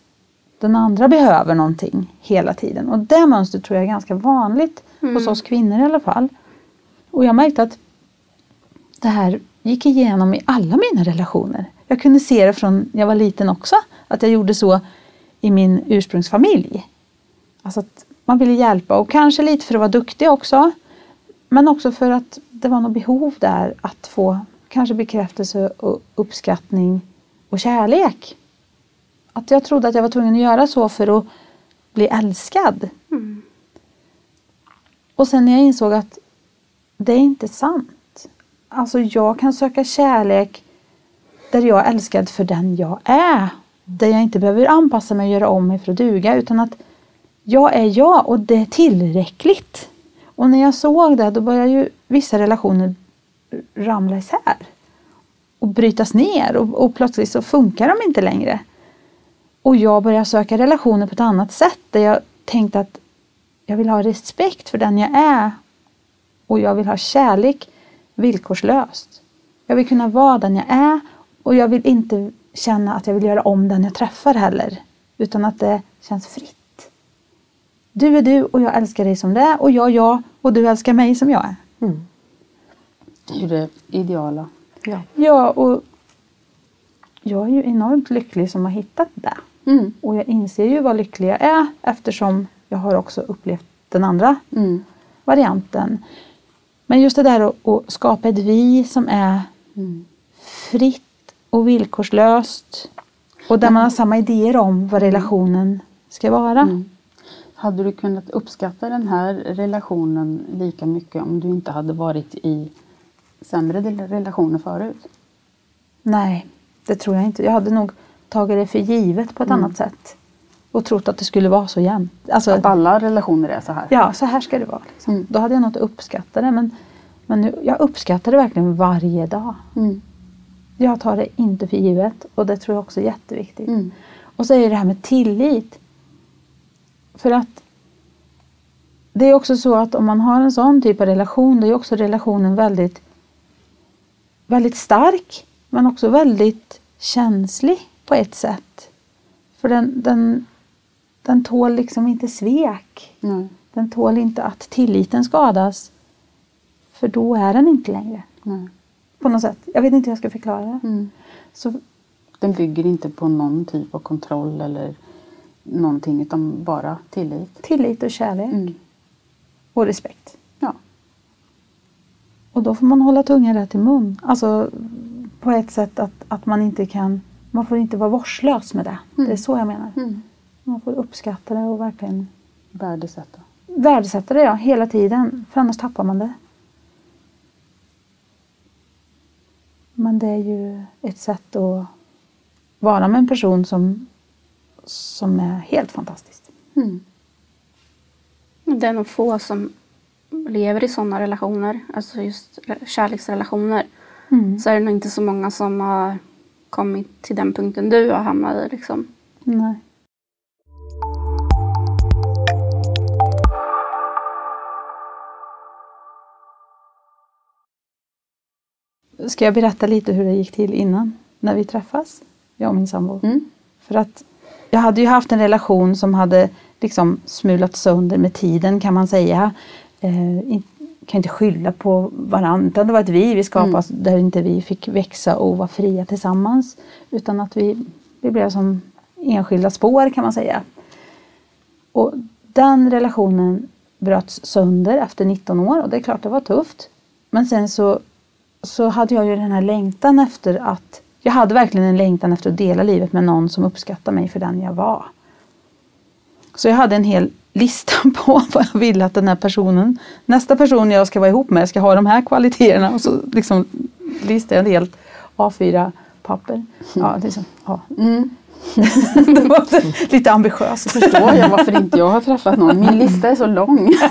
Speaker 1: den andra behöver någonting hela tiden. Och det mönstret tror jag är ganska vanligt hos oss kvinnor i alla fall. Och jag märkte att det här gick igenom i alla mina relationer. Jag kunde se det från jag var liten också, att jag gjorde så i min ursprungsfamilj. Alltså att man ville hjälpa och kanske lite för att vara duktig också. Men också för att det var något behov där att få kanske bekräftelse och uppskattning och kärlek. Att jag trodde att jag var tvungen att göra så för att bli älskad. Och sen när jag insåg att det är inte sant. Alltså jag kan söka kärlek där jag är älskad för den jag är. Där jag inte behöver anpassa mig och göra om mig för att duga utan att jag är jag och det är tillräckligt. Och när jag såg det då började ju vissa relationer ramla isär. Och brytas ner och, och plötsligt så funkar de inte längre. Och jag började söka relationer på ett annat sätt där jag tänkte att jag vill ha respekt för den jag är. Och jag vill ha kärlek villkorslöst. Jag vill kunna vara den jag är Och jag vill inte känna att jag vill göra om den jag träffar heller. Utan att det känns fritt. Du är du och jag älskar dig som det är och jag jag och du älskar mig som jag är.
Speaker 2: Mm.
Speaker 4: Det är ju det ideala.
Speaker 2: Ja.
Speaker 1: Ja, och jag är ju enormt lycklig som har hittat det.
Speaker 4: Mm.
Speaker 1: Och jag inser ju vad lycklig jag är eftersom jag har också upplevt den andra
Speaker 4: Mm.
Speaker 1: varianten. Men just det där att, att skapa ett vi som är
Speaker 4: Mm.
Speaker 1: fritt och villkorslöst. Och där man har samma idéer om vad relationen ska vara.
Speaker 4: Mm. Hade du kunnat uppskatta den här relationen lika mycket om du inte hade varit i sämre relationer förut?
Speaker 1: Nej, det tror jag inte. Jag hade nog tagit det för givet på ett annat sätt. Och trott att det skulle vara så jämnt. Alltså,
Speaker 4: Att alla relationer är så här?
Speaker 1: ja, så här ska det vara. Liksom.
Speaker 4: Mm.
Speaker 1: Då hade jag nog inte uppskattat det. Men, men nu, jag uppskattar det verkligen varje dag.
Speaker 4: Mm.
Speaker 1: Jag tar det inte för givet och det tror jag också är jätteviktigt.
Speaker 4: Mm.
Speaker 1: Och så är det det här med tillit. För att det är också så att om man har en sån typ av relation då är också relationen väldigt, väldigt stark men också väldigt känslig på ett sätt. För den, den, den tål liksom inte svek.
Speaker 4: Nej.
Speaker 1: Den tål inte att tilliten skadas. För då är den inte längre.
Speaker 4: Nej.
Speaker 1: På något sätt. Jag vet inte hur jag ska förklara.
Speaker 4: Mm.
Speaker 1: Så
Speaker 4: Den bygger inte på någon typ av kontroll eller någonting utan bara tillit.
Speaker 1: tillit och kärlek
Speaker 4: Mm.
Speaker 1: och respekt.
Speaker 4: Ja.
Speaker 1: Och då får man hålla tungan rätt i mun. Alltså på ett sätt att, att man inte kan, man får inte vara vårdslös med det.
Speaker 4: Mm.
Speaker 1: Det är så jag menar.
Speaker 4: Mm.
Speaker 1: Man får uppskatta det och verkligen
Speaker 4: Värdesätta.
Speaker 1: värdesätta det ja, hela tiden. För annars tappar man det. Men det är ju ett sätt att vara med en person som, som är helt fantastiskt.
Speaker 4: Mm.
Speaker 3: Det är nog få som lever i sådana relationer, alltså just kärleksrelationer.
Speaker 1: Mm.
Speaker 3: Så är det nog inte så många som har kommit till den punkten du har hamnat i. Liksom.
Speaker 1: Nej. Ska jag berätta lite hur det gick till innan, när vi träffas? Jag och min sambo.
Speaker 4: Mm.
Speaker 1: För att jag hade ju haft en relation som hade liksom smulat sönder med tiden kan man säga. Eh, kan inte skylla på varandra, utan det var ett vi vi skapade där inte vi fick växa och vara fria tillsammans. Utan att vi, vi blev som enskilda spår kan man säga. Och den relationen bröts sönder efter 19 år och det är klart det var tufft. Men sen så, så hade jag ju den här längtan efter att jag hade verkligen en längtan efter att dela livet med någon som uppskattar mig för den jag var. Så jag hade en hel lista på vad jag ville att den här personen, nästa person jag ska vara ihop med ska ha de här kvaliteterna och så liksom listade jag ett helt A4-papper. Ja, liksom, ja.
Speaker 4: Mm.
Speaker 1: det var lite ambitiöst.
Speaker 4: Förstår jag varför inte jag har träffat någon. Min lista är så lång.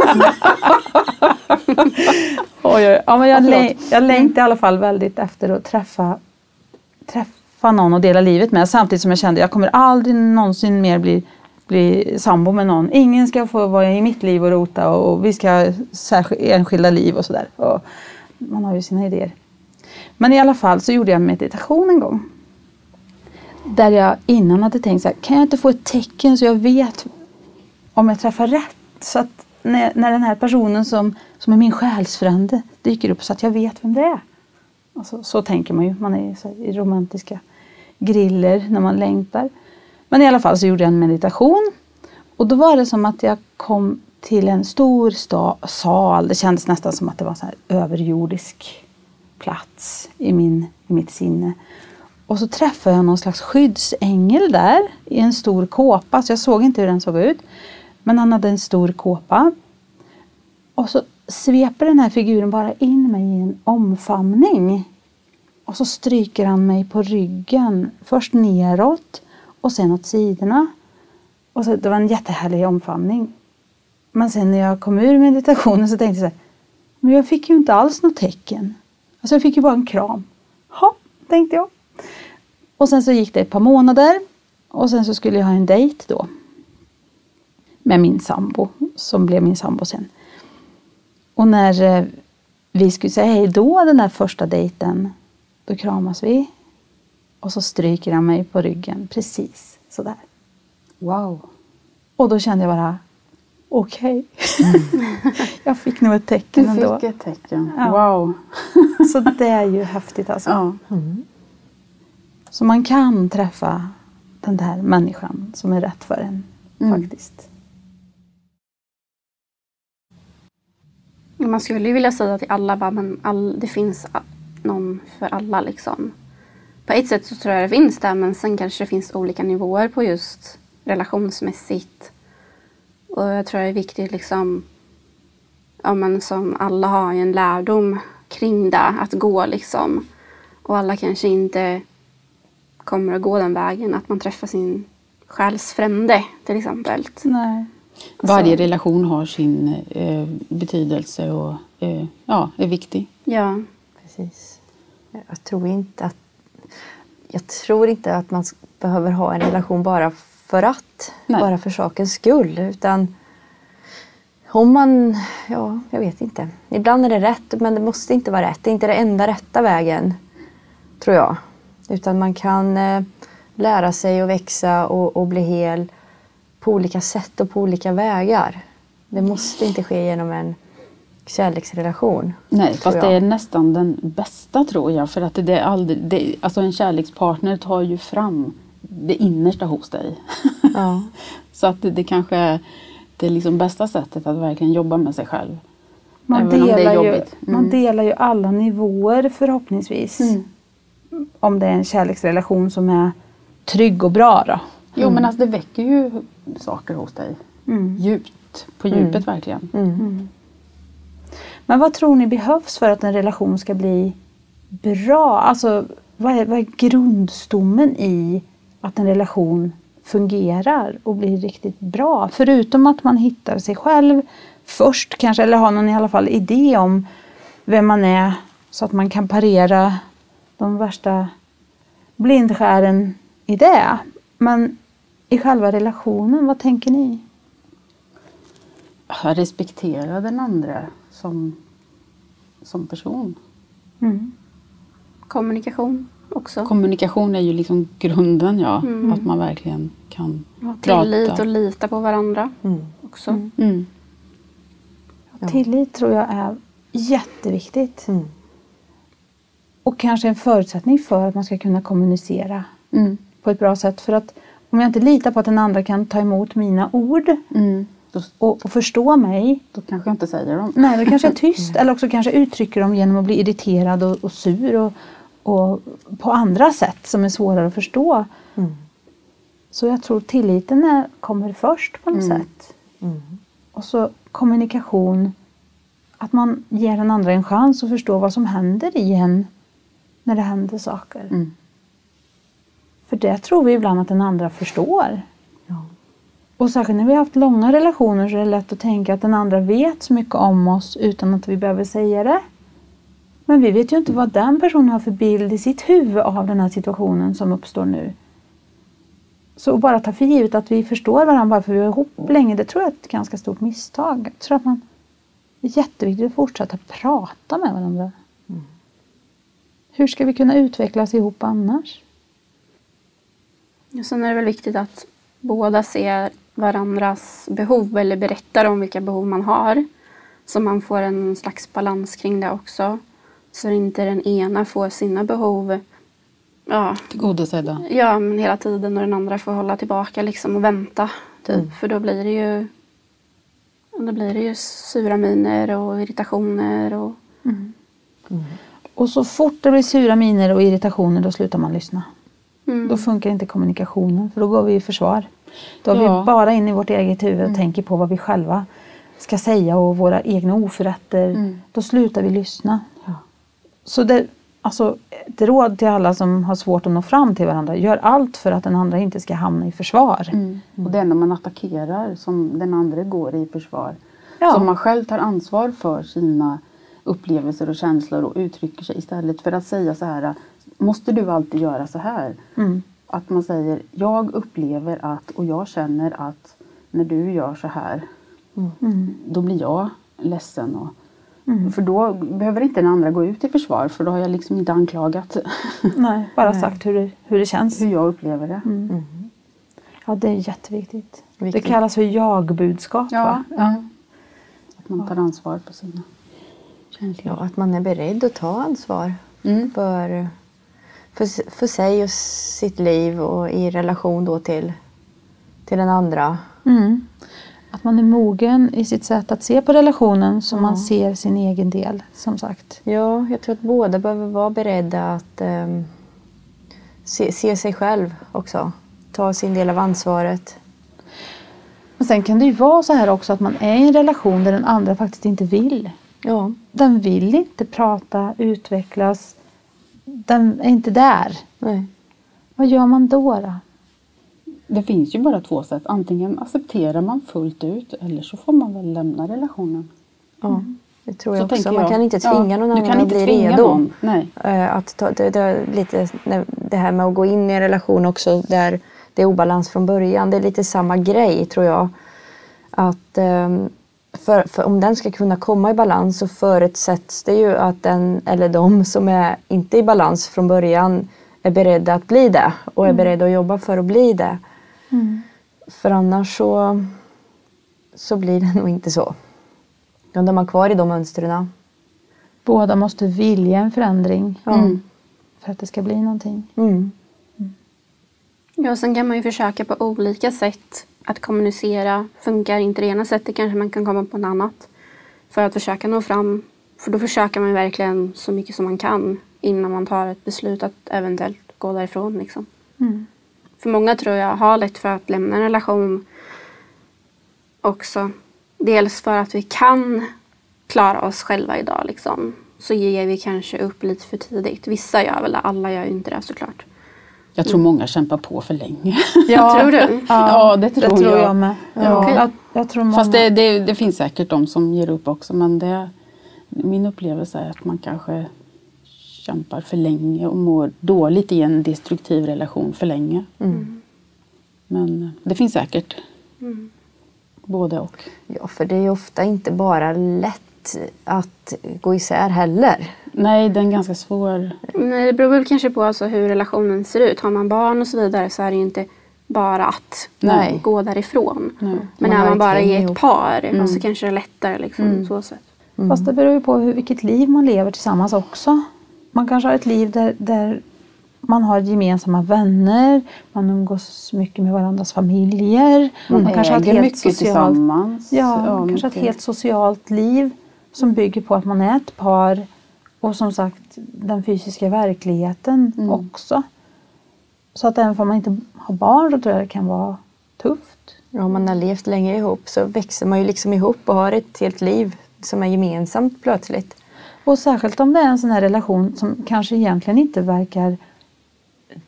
Speaker 1: Oj, oj. Ja, men jag, läng- jag längtar i alla fall väldigt efter att träffa, träffa någon och dela livet med. Samtidigt som jag kände att jag kommer aldrig någonsin mer bli, bli sambo med någon. Ingen ska få vara i mitt liv och rota och vi ska ha enskilda liv och sådär. Man har ju sina idéer. Men i alla fall så gjorde jag meditation en gång. Där jag innan hade tänkt så här, kan jag inte få ett tecken så jag vet om jag träffar rätt? Så att när, när den här personen som, som är min själsfrände dyker upp så att jag vet vem det är. Alltså, så tänker man ju, man är ju så här i romantiska griller när man längtar. Men i alla fall så gjorde jag en meditation. Och då var det som att jag kom till en stor sta- sal. Det kändes nästan som att det var en överjordisk plats i, min, i mitt sinne. Och så träffade jag någon slags skyddsängel där i en stor kåpa. Så jag såg inte hur den såg ut. Men han hade en stor kåpa. Och så sveper den här figuren bara in mig i en omfamning. Och så stryker han mig på ryggen. Först neråt och sen åt sidorna. Och så, det var en jättehärlig omfamning. Men sen när jag kom ur meditationen så tänkte jag så här, men jag fick ju inte alls något tecken. Alltså jag fick ju bara en kram. Ja, tänkte jag. Och sen så gick det ett par månader och sen så skulle jag ha en dejt då. Med min sambo, som blev min sambo sen. Och när eh, vi skulle säga hej då den där första dejten, då kramas vi. Och så stryker han mig på ryggen precis sådär.
Speaker 4: Wow.
Speaker 1: Och då kände jag bara, okej. jag fick nog ett tecken
Speaker 4: Du
Speaker 1: ändå.
Speaker 4: fick ett tecken.
Speaker 1: Ja.
Speaker 4: Wow.
Speaker 1: Så det är ju häftigt alltså.
Speaker 4: Ja.
Speaker 1: Så man kan träffa den där människan som är rätt för en
Speaker 4: Mm.
Speaker 1: faktiskt.
Speaker 3: Man skulle ju vilja säga till alla bara, men all, det finns någon för alla liksom. På ett sätt så tror jag det finns det, men sen kanske det finns olika nivåer på just relationsmässigt. Och jag tror det är viktigt liksom, ja men som alla har en lärdom kring det, att gå liksom. Och alla kanske inte kommer att gå den vägen, att man träffar sin själsfrände till exempel.
Speaker 1: Nej.
Speaker 4: Varje relation har sin eh, betydelse och eh, ja, är viktig.
Speaker 3: Ja,
Speaker 2: Precis. Jag tror inte att, jag tror inte att man behöver ha en relation bara för att.
Speaker 4: Nej.
Speaker 2: Bara för sakens skull. Utan om man, ja, jag vet inte. Ibland är det rätt men det måste inte vara rätt. Det är inte den enda rätta vägen. Tror jag. Utan man kan eh, lära sig att växa och, och bli hel på olika sätt och på olika vägar. Det måste inte ske genom en kärleksrelation.
Speaker 4: Nej, fast
Speaker 2: jag.
Speaker 4: det är nästan den bästa tror jag. För att det är aldrig, det, alltså en kärlekspartner tar ju fram det innersta hos dig.
Speaker 2: Ja.
Speaker 4: Så att det, det kanske är det liksom bästa sättet att verkligen jobba med sig själv.
Speaker 1: Man,
Speaker 4: Även om det är
Speaker 1: delar ju.
Speaker 4: Mm.
Speaker 1: man delar ju alla nivåer förhoppningsvis.
Speaker 4: Mm.
Speaker 1: Om det är en kärleksrelation som är trygg och bra då.
Speaker 4: Jo men alltså det väcker ju saker hos dig.
Speaker 1: Mm.
Speaker 4: Djupt, på djupet verkligen.
Speaker 2: Mm.
Speaker 1: Men vad tror ni behövs för att en relation ska bli bra? Alltså vad är, vad är grundstommen i att en relation fungerar och blir riktigt bra? Förutom att man hittar sig själv först kanske, eller har någon i alla fall idé om vem man är så att man kan parera de värsta blindskären i det. Men i själva relationen, vad tänker ni?
Speaker 4: Respektera den andra som, som person.
Speaker 1: Mm.
Speaker 3: kommunikation också.
Speaker 4: Kommunikation är ju liksom grunden ja. Att man verkligen kan
Speaker 3: Ha tillit
Speaker 4: prata.
Speaker 3: och lita på varandra
Speaker 2: Mm.
Speaker 3: också.
Speaker 4: Mm.
Speaker 1: Tillit tror jag är jätteviktigt.
Speaker 2: Mm.
Speaker 1: Och kanske en förutsättning för att man ska kunna kommunicera
Speaker 4: Mm.
Speaker 1: på ett bra sätt. För att om jag inte litar på att den andra kan ta emot mina ord
Speaker 4: Mm.
Speaker 1: Och, och förstå mig.
Speaker 4: då kanske jag inte säger dem.
Speaker 1: Nej, då kanske jag är tyst. Eller också kanske uttrycker dem genom att bli irriterad och, och sur. Och, och på andra sätt som är svårare att förstå.
Speaker 2: Mm.
Speaker 1: Så jag tror tilliten är, kommer först på något
Speaker 4: Mm.
Speaker 1: sätt.
Speaker 2: Mm.
Speaker 1: Och så kommunikation. Att man ger den andra en chans att förstå vad som händer i en när det händer saker.
Speaker 4: Mm.
Speaker 1: För det tror vi ibland att den andra förstår.
Speaker 2: Ja.
Speaker 1: Och särskilt när vi har haft långa relationer så är det lätt att tänka att den andra vet så mycket om oss utan att vi behöver säga det. Men vi vet ju inte vad den personen har för bild i sitt huvud av den här situationen som uppstår nu. Så att bara ta för givet att vi förstår varandra bara för att vi är ihop länge, det tror jag är ett ganska stort misstag. Jag tror att man det är jätteviktigt att fortsätta prata med varandra. Hur ska vi kunna utvecklas ihop annars?
Speaker 3: Och sen är det väl viktigt att båda ser varandras behov eller berättar om vilka behov man har. Så man får en slags balans kring det också. Så inte den ena får sina behov ja,
Speaker 4: Tillgodosedda.
Speaker 3: ja, men hela tiden och den andra får hålla tillbaka liksom och vänta. Typ. För då blir det ju då blir det ju sura miner och irritationer. Och,
Speaker 1: Och så fort det blir sura miner och irritationer då slutar man lyssna.
Speaker 3: mm.
Speaker 1: Då funkar inte kommunikationen för då går vi i försvar. Då är
Speaker 4: Ja.
Speaker 1: vi bara inne i vårt eget huvud och tänker på vad vi själva ska säga och våra egna oförrätter.
Speaker 4: Mm.
Speaker 1: Då slutar vi lyssna.
Speaker 2: Ja.
Speaker 1: Så det, alltså, ett råd till alla som har svårt att nå fram till varandra. Gör allt för att den andra inte ska hamna i försvar.
Speaker 4: Mm. Och det är när man attackerar som den andra går i försvar.
Speaker 1: Ja.
Speaker 4: Så om man själv tar ansvar för sina upplevelser och känslor och uttrycker sig istället för att säga så här Måste du alltid göra så här?
Speaker 1: Mm.
Speaker 4: Att man säger Jag upplever att och jag känner att när du gör så här
Speaker 1: Mm.
Speaker 4: då blir jag ledsen och För då behöver inte den andra gå ut i försvar för då har jag liksom inte anklagat
Speaker 1: Nej, bara sagt hur det, hur det känns.
Speaker 4: hur jag upplever det.
Speaker 1: Ja, det är jätteviktigt.
Speaker 2: Viktigt.
Speaker 1: Det kallas för jag-budskap. va?
Speaker 4: ja. Att man tar ansvar för sina.
Speaker 2: Ja, att man är beredd att ta ansvar
Speaker 4: Mm.
Speaker 2: för, för, för sig och sitt liv och i relation då till, till den andra.
Speaker 1: Mm. Att man är mogen i sitt sätt att se på relationen så man ser sin egen del, som sagt.
Speaker 2: Ja, jag tror att båda behöver vara beredda att ehm, se, se sig själv också. Ta sin del av ansvaret.
Speaker 1: Men sen kan det ju vara så här också att man är i en relation där den andra faktiskt inte vill.
Speaker 2: Ja,
Speaker 1: Den vill inte prata, utvecklas. Den är inte där.
Speaker 2: nej.
Speaker 1: Vad gör man då? då?
Speaker 4: Det finns ju bara två sätt. Antingen accepterar man fullt ut eller så får man väl lämna relationen.
Speaker 2: Ja, det tror
Speaker 4: Så
Speaker 2: jag också.
Speaker 4: tänker
Speaker 2: Man
Speaker 4: jag.
Speaker 2: kan inte tvinga någon annan att bli redo. Eh, Att ta, det, det, lite, det här med att gå in i en relation också där det är obalans från början. Det är lite samma grej tror jag. Att ehm, för, för om den ska kunna komma i balans så förutsätts det ju att den eller de som är inte i balans från början är beredda att bli det och är beredda att jobba för att bli det. För annars så, så blir det nog inte så. Då är man kvar i de mönstren.
Speaker 1: Båda måste vilja en förändring
Speaker 4: Mm.
Speaker 1: för att det ska bli någonting.
Speaker 2: Mm.
Speaker 3: Ja, sen kan man ju försöka på olika sätt att kommunicera. Funkar inte det ena sättet kanske man kan komma på ett annat. För att försöka nå fram. För då försöker man verkligen så mycket som man kan innan man tar ett beslut att eventuellt gå därifrån. Liksom.
Speaker 1: Mm.
Speaker 3: För många tror jag har lätt för att lämna en relation också. Dels för att vi kan klara oss själva idag. Liksom. Så ger vi kanske upp lite för tidigt. Vissa gör väl det, alla gör ju inte det såklart.
Speaker 4: Jag tror många kämpar på för länge.
Speaker 3: Tror du?
Speaker 4: Ja, det tror
Speaker 1: det tror
Speaker 4: jag.
Speaker 1: jag med.
Speaker 3: Ja. Okej.
Speaker 1: Jag, jag tror många...
Speaker 4: Fast det, det, det finns säkert de som ger upp också. Men det, min upplevelse är att man kanske kämpar för länge och mår dåligt i en destruktiv relation för länge. Men det finns säkert både och.
Speaker 2: Ja, för det är ofta inte bara lätt att gå isär heller.
Speaker 4: Nej, det är en ganska svår...
Speaker 3: Nej, det beror väl kanske på alltså hur relationen ser ut. Har man barn och så vidare så är det ju inte bara att
Speaker 2: Nej.
Speaker 3: gå därifrån.
Speaker 4: Nej.
Speaker 3: Men
Speaker 2: Man
Speaker 3: är man bara i ett
Speaker 2: ihop.
Speaker 3: par så kanske det är lättare. Liksom, så sätt.
Speaker 1: Fast det beror ju på hur, vilket liv man lever tillsammans också. Man kanske har ett liv där, där man har gemensamma vänner, man umgås mycket med varandras familjer. Man, kanske har ett helt
Speaker 4: mycket
Speaker 1: socialt,
Speaker 4: tillsammans.
Speaker 1: ja, man kanske ett helt socialt liv som bygger på att man är ett par och som sagt den fysiska verkligheten
Speaker 4: Mm.
Speaker 1: också. Så att även om man inte har barn så tror jag det kan vara tufft.
Speaker 2: Ja, om man har levt länge ihop så växer man ju liksom ihop och har ett helt liv som är gemensamt plötsligt.
Speaker 1: Och särskilt om det är en sån här relation som kanske egentligen inte verkar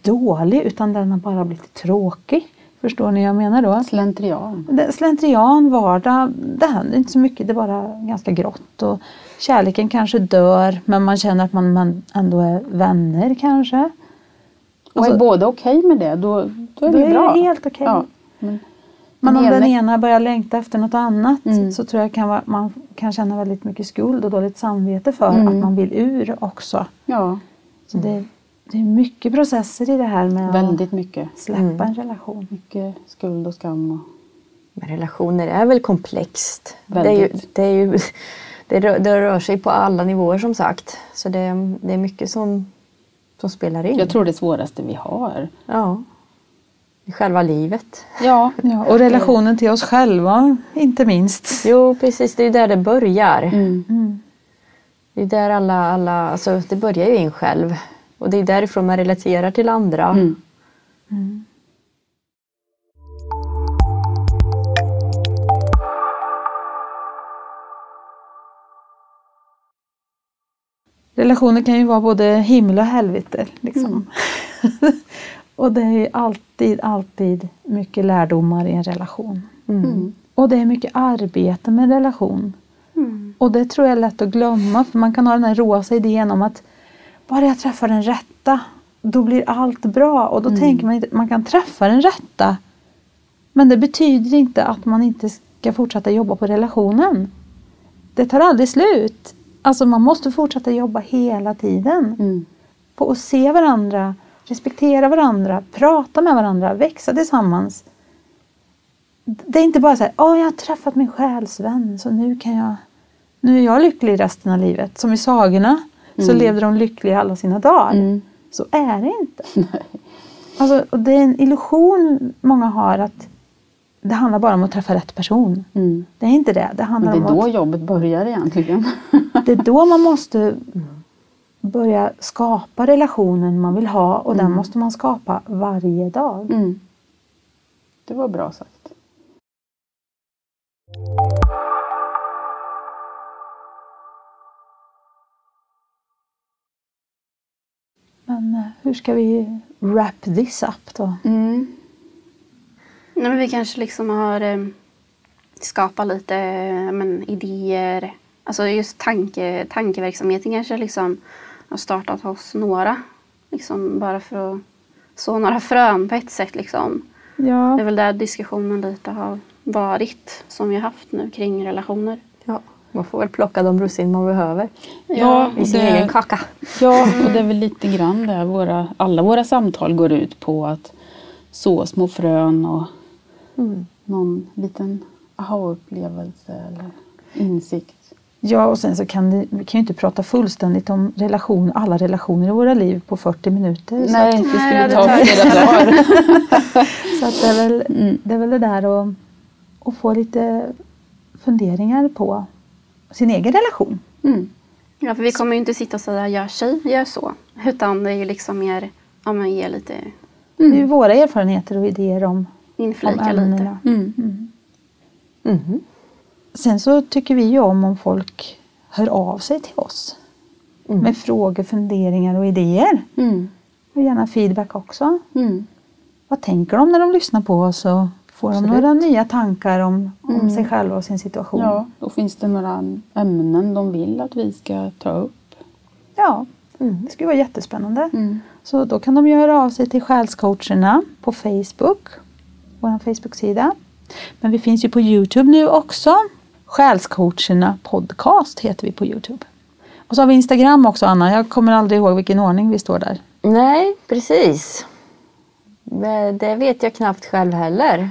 Speaker 1: dålig utan den har bara blivit tråkig. Förstår ni vad jag menar då?
Speaker 4: Slentrian.
Speaker 1: Det- Slentrian, vardag, det händer inte så mycket, det är bara ganska grått. Och kärleken kanske dör men man känner att man, man ändå är vänner kanske.
Speaker 4: Och
Speaker 1: Alltså-
Speaker 4: är båda okej med det, då, då är
Speaker 1: Då
Speaker 4: det
Speaker 1: är
Speaker 4: bra.
Speaker 1: det helt okej.
Speaker 4: Ja. Men,
Speaker 1: Men om den ena börjar längta efter något annat
Speaker 4: Mm.
Speaker 1: så tror jag kan vara, man kan känna väldigt mycket skuld och dåligt samvete för
Speaker 4: Mm.
Speaker 1: att man vill ur också.
Speaker 4: Ja,
Speaker 1: Så det, det är mycket processer i det här med
Speaker 4: väldigt mycket.
Speaker 1: att släppa en relation.
Speaker 4: Mycket skuld och skam. Och,
Speaker 2: Men relationer är väl komplext. Det, är ju,
Speaker 4: Väldigt.
Speaker 2: det, är ju, det, rör, det rör sig på alla nivåer som sagt. Så det, det är mycket som, som spelar in.
Speaker 4: jag tror det svåraste vi har.
Speaker 2: Ja. I själva livet.
Speaker 4: Ja,
Speaker 1: Ja, och relationen till oss själva inte minst.
Speaker 2: Jo, precis. Det är ju där det börjar.
Speaker 4: mm.
Speaker 1: Mm.
Speaker 2: Det är där alla, alla, alltså det börjar ju i en själv. Och det är därifrån man relaterar till andra.
Speaker 4: Mm.
Speaker 1: Relationer kan ju vara både himmel och helvete. Liksom. och det är alltid, alltid mycket lärdomar i en relation.
Speaker 2: Mm.
Speaker 1: Och det är mycket arbete med relation.
Speaker 3: Mm.
Speaker 1: Och det tror jag är lätt att glömma för man kan ha den här rosa idén om att bara jag träffar den rätta då blir allt bra. Och då tänker man inte man kan träffa den rätta. Men det betyder inte att man inte ska fortsätta jobba på relationen. Det tar aldrig slut. Alltså man måste fortsätta jobba hela tiden
Speaker 4: Mm.
Speaker 1: på att se varandra, respektera varandra, prata med varandra, växa tillsammans. Det är inte bara så här, åh jag har träffat min själsvän så nu kan jag, nu är jag lycklig resten av livet. Som i sagorna så levde de lyckliga alla sina dagar.
Speaker 4: Mm.
Speaker 1: Så är det inte. Alltså, och det är en illusion många har att det handlar bara om att träffa rätt person.
Speaker 4: Mm.
Speaker 1: Det är inte det. Det
Speaker 4: Men
Speaker 1: handlar
Speaker 4: det är
Speaker 1: om
Speaker 4: då
Speaker 1: att
Speaker 4: jobbet börjar egentligen.
Speaker 1: det är då man måste börja skapa relationen man vill ha och den måste man skapa varje dag.
Speaker 4: Mm. Det var bra sagt.
Speaker 1: Hur ska vi wrap this up då?
Speaker 4: Mm.
Speaker 3: Nej, men vi kanske liksom har eh, skapat lite eh, men, idéer. Alltså just tanke, tankeverksamheten kanske liksom har startat hos några. Liksom bara för att så några frön på ett sätt. Liksom. Det
Speaker 1: Ja,
Speaker 3: är väl där diskussionen lite har varit som vi har haft nu kring relationer.
Speaker 2: Ja, man får väl plocka de russin man behöver
Speaker 4: Ja,
Speaker 2: i sin
Speaker 4: det-
Speaker 2: egen kaka.
Speaker 4: Ja, och det är väl lite grann där våra, alla våra samtal går ut på att så små frön och någon liten aha-upplevelse eller insikt.
Speaker 1: ja och sen så kan det, vi kan ju inte prata fullständigt om relation, alla relationer i våra liv på 40 minuter. Så
Speaker 4: Nej,
Speaker 1: att,
Speaker 4: det skulle
Speaker 3: Nej, det
Speaker 4: ta flera dagar.
Speaker 1: så att det, är väl,
Speaker 4: Mm.
Speaker 1: det är väl det där att, att få lite funderingar på sin egen relation.
Speaker 4: Mm.
Speaker 3: Ja, för vi kommer ju inte sitta och säga gör tjej, gör så. Utan det är ju liksom mer, ja men ge lite,
Speaker 1: Det är ju våra erfarenheter och idéer om, om
Speaker 3: inflika lite.
Speaker 1: ämnena.
Speaker 4: Mm.
Speaker 2: Mhm.
Speaker 1: Sen så tycker vi ju om om folk hör av sig till oss med frågor, funderingar och idéer.
Speaker 4: Mm.
Speaker 1: Och gärna feedback också.
Speaker 4: Mm.
Speaker 1: Vad tänker de när de lyssnar på oss och får de
Speaker 2: Absolut.
Speaker 1: några nya tankar om, om sig själva och sin situation?
Speaker 4: Ja, och finns det några ämnen de vill att vi ska ta upp?
Speaker 1: Ja, det skulle vara jättespännande.
Speaker 4: Mm.
Speaker 1: Så då kan de ju höra av sig till Själscoacherna på Facebook, vår Facebook-sida. Men vi finns ju på Youtube nu också. Själscoacherna podcast heter vi på Youtube. Och så har vi Instagram också Anna. Jag kommer aldrig ihåg vilken ordning vi står där.
Speaker 2: Nej, precis. Men Det vet jag knappt själv heller.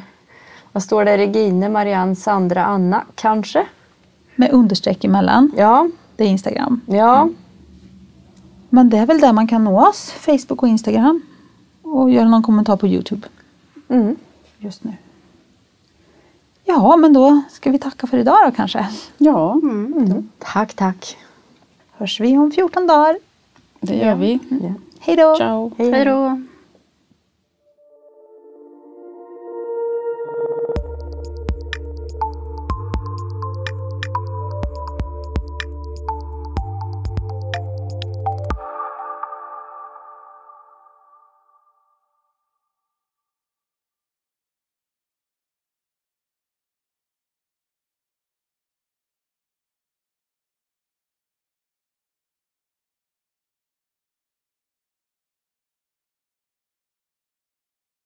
Speaker 2: Vad står det? Regine, Marianne, Sandra, Anna kanske?
Speaker 1: Med understreck emellan.
Speaker 2: Ja,
Speaker 1: Det är Instagram.
Speaker 2: ja.
Speaker 1: Men det är väl där man kan nå oss. Facebook och Instagram. Och göra någon kommentar på Youtube
Speaker 2: Mm.
Speaker 1: just nu. Ja, men då ska vi tacka för idag då kanske.
Speaker 4: Ja,
Speaker 2: Tack, tack.
Speaker 1: Hörs vi om 14 dagar.
Speaker 4: det gör vi.
Speaker 2: Ja.
Speaker 1: Hej då!
Speaker 4: Ciao!
Speaker 3: Hej då!